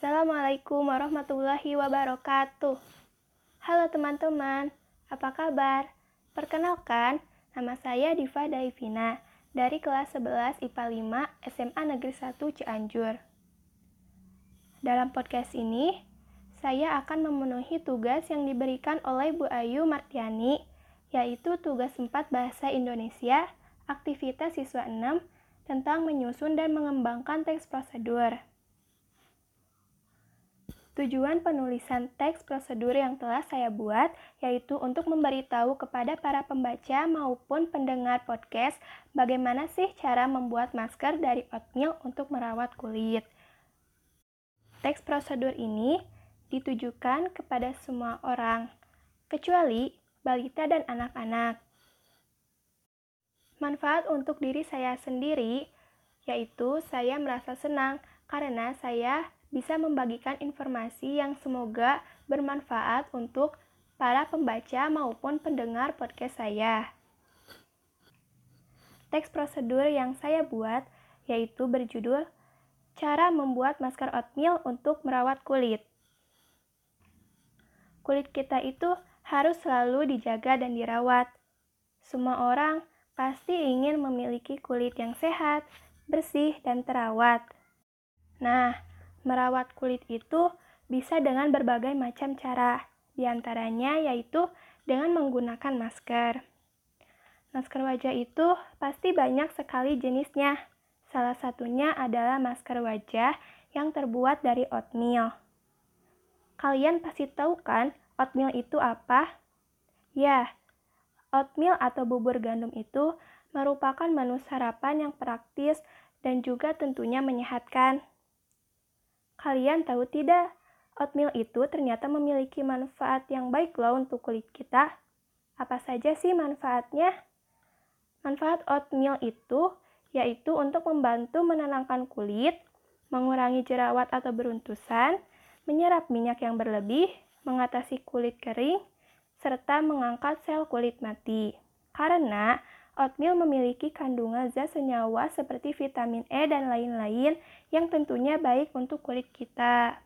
Assalamualaikum warahmatullahi wabarakatuh. Halo teman-teman, apa kabar? Perkenalkan, nama saya Diva Daivina dari kelas 11 IPA 5 SMA Negeri 1 Cianjur. Dalam podcast ini, saya akan memenuhi tugas yang diberikan oleh Bu Ayu Martiani, yaitu tugas 4 Bahasa Indonesia, aktivitas siswa 6, tentang menyusun dan mengembangkan teks prosedur. Tujuan penulisan teks prosedur yang telah saya buat yaitu untuk memberitahu kepada para pembaca maupun pendengar podcast bagaimana sih cara membuat masker dari oatmeal untuk merawat kulit. Teks prosedur ini ditujukan kepada semua orang, kecuali balita dan anak-anak. Manfaat untuk diri saya sendiri yaitu saya merasa senang karena saya bisa membagikan informasi yang semoga bermanfaat untuk para pembaca maupun pendengar podcast saya. Teks prosedur yang saya buat yaitu berjudul Cara membuat masker oatmeal untuk merawat kulit. Kulit kita itu harus selalu dijaga dan dirawat. Semua orang pasti ingin memiliki kulit yang sehat, bersih, dan terawat. Nah, Merawat kulit itu bisa dengan berbagai macam cara, di antaranya yaitu dengan menggunakan masker. Masker wajah itu pasti banyak sekali jenisnya. Salah satunya adalah masker wajah yang terbuat dari oatmeal. Kalian pasti tahu kan oatmeal itu apa? Ya, oatmeal atau bubur gandum itu merupakan menu sarapan yang praktis dan juga tentunya menyehatkan. Kalian tahu tidak, oatmeal itu ternyata memiliki manfaat yang baik loh untuk kulit kita. Apa saja sih manfaatnya? Manfaat oatmeal itu yaitu untuk membantu menenangkan kulit, mengurangi jerawat atau beruntusan, menyerap minyak yang berlebih, mengatasi kulit kering, serta mengangkat sel kulit mati. Karena Oatmeal memiliki kandungan zat senyawa seperti vitamin E dan lain-lain yang tentunya baik untuk kulit kita.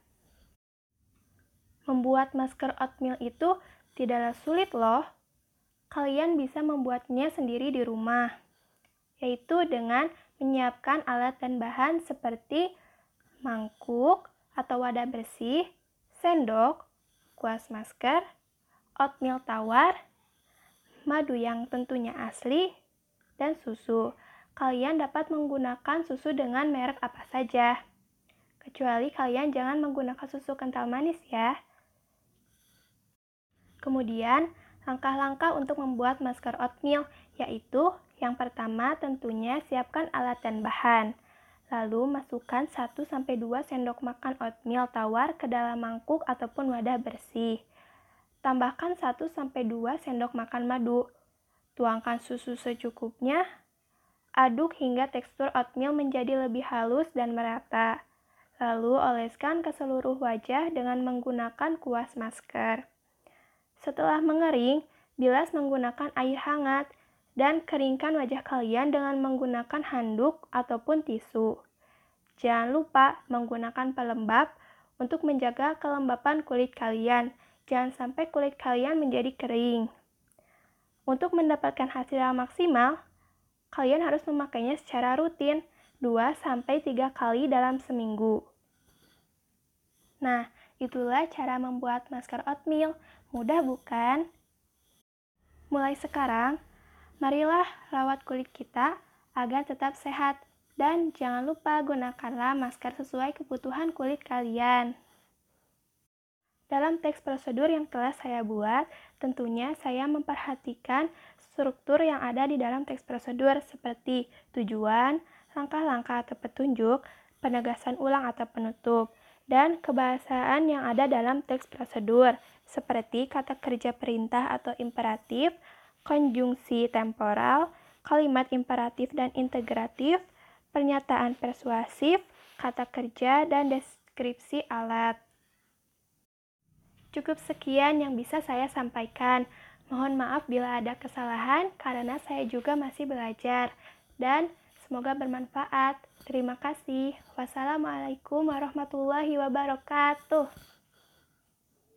Membuat masker oatmeal itu tidaklah sulit loh. Kalian bisa membuatnya sendiri di rumah, yaitu dengan menyiapkan alat dan bahan seperti mangkuk atau wadah bersih, sendok, kuas masker, oatmeal tawar, madu yang tentunya asli, dan susu. Kalian dapat menggunakan susu dengan merek apa saja. Kecuali kalian jangan menggunakan susu kental manis ya. Kemudian, langkah-langkah untuk membuat masker oatmeal yaitu yang pertama tentunya siapkan alat dan bahan. Lalu masukkan 1-2 sendok makan oatmeal tawar ke dalam mangkuk ataupun wadah bersih. Tambahkan 1-2 sendok makan madu. Tuangkan susu secukupnya. Aduk hingga tekstur oatmeal menjadi lebih halus dan merata. Lalu oleskan ke seluruh wajah dengan menggunakan kuas masker. Setelah mengering, bilas menggunakan air hangat dan keringkan wajah kalian dengan menggunakan handuk ataupun tisu. Jangan lupa menggunakan pelembab untuk menjaga kelembapan kulit kalian. Jangan sampai kulit kalian menjadi kering. Untuk mendapatkan hasil yang maksimal, kalian harus memakainya secara rutin 2-3 kali dalam seminggu. Nah, itulah cara membuat masker oatmeal. Mudah bukan? Mulai sekarang, marilah rawat kulit kita agar tetap sehat dan jangan lupa gunakanlah masker sesuai kebutuhan kulit kalian. Dalam teks prosedur yang telah saya buat, tentunya saya memperhatikan struktur yang ada di dalam teks prosedur seperti tujuan, langkah-langkah atau petunjuk, penegasan ulang atau penutup, dan kebahasaan yang ada dalam teks prosedur seperti kata kerja perintah atau imperatif, konjungsi temporal, kalimat imperatif dan integratif, pernyataan persuasif, kata kerja, dan deskripsi alat. Cukup sekian yang bisa saya sampaikan. Mohon maaf bila ada kesalahan karena saya juga masih belajar. Dan semoga bermanfaat. Terima kasih. Wassalamualaikum warahmatullahi wabarakatuh.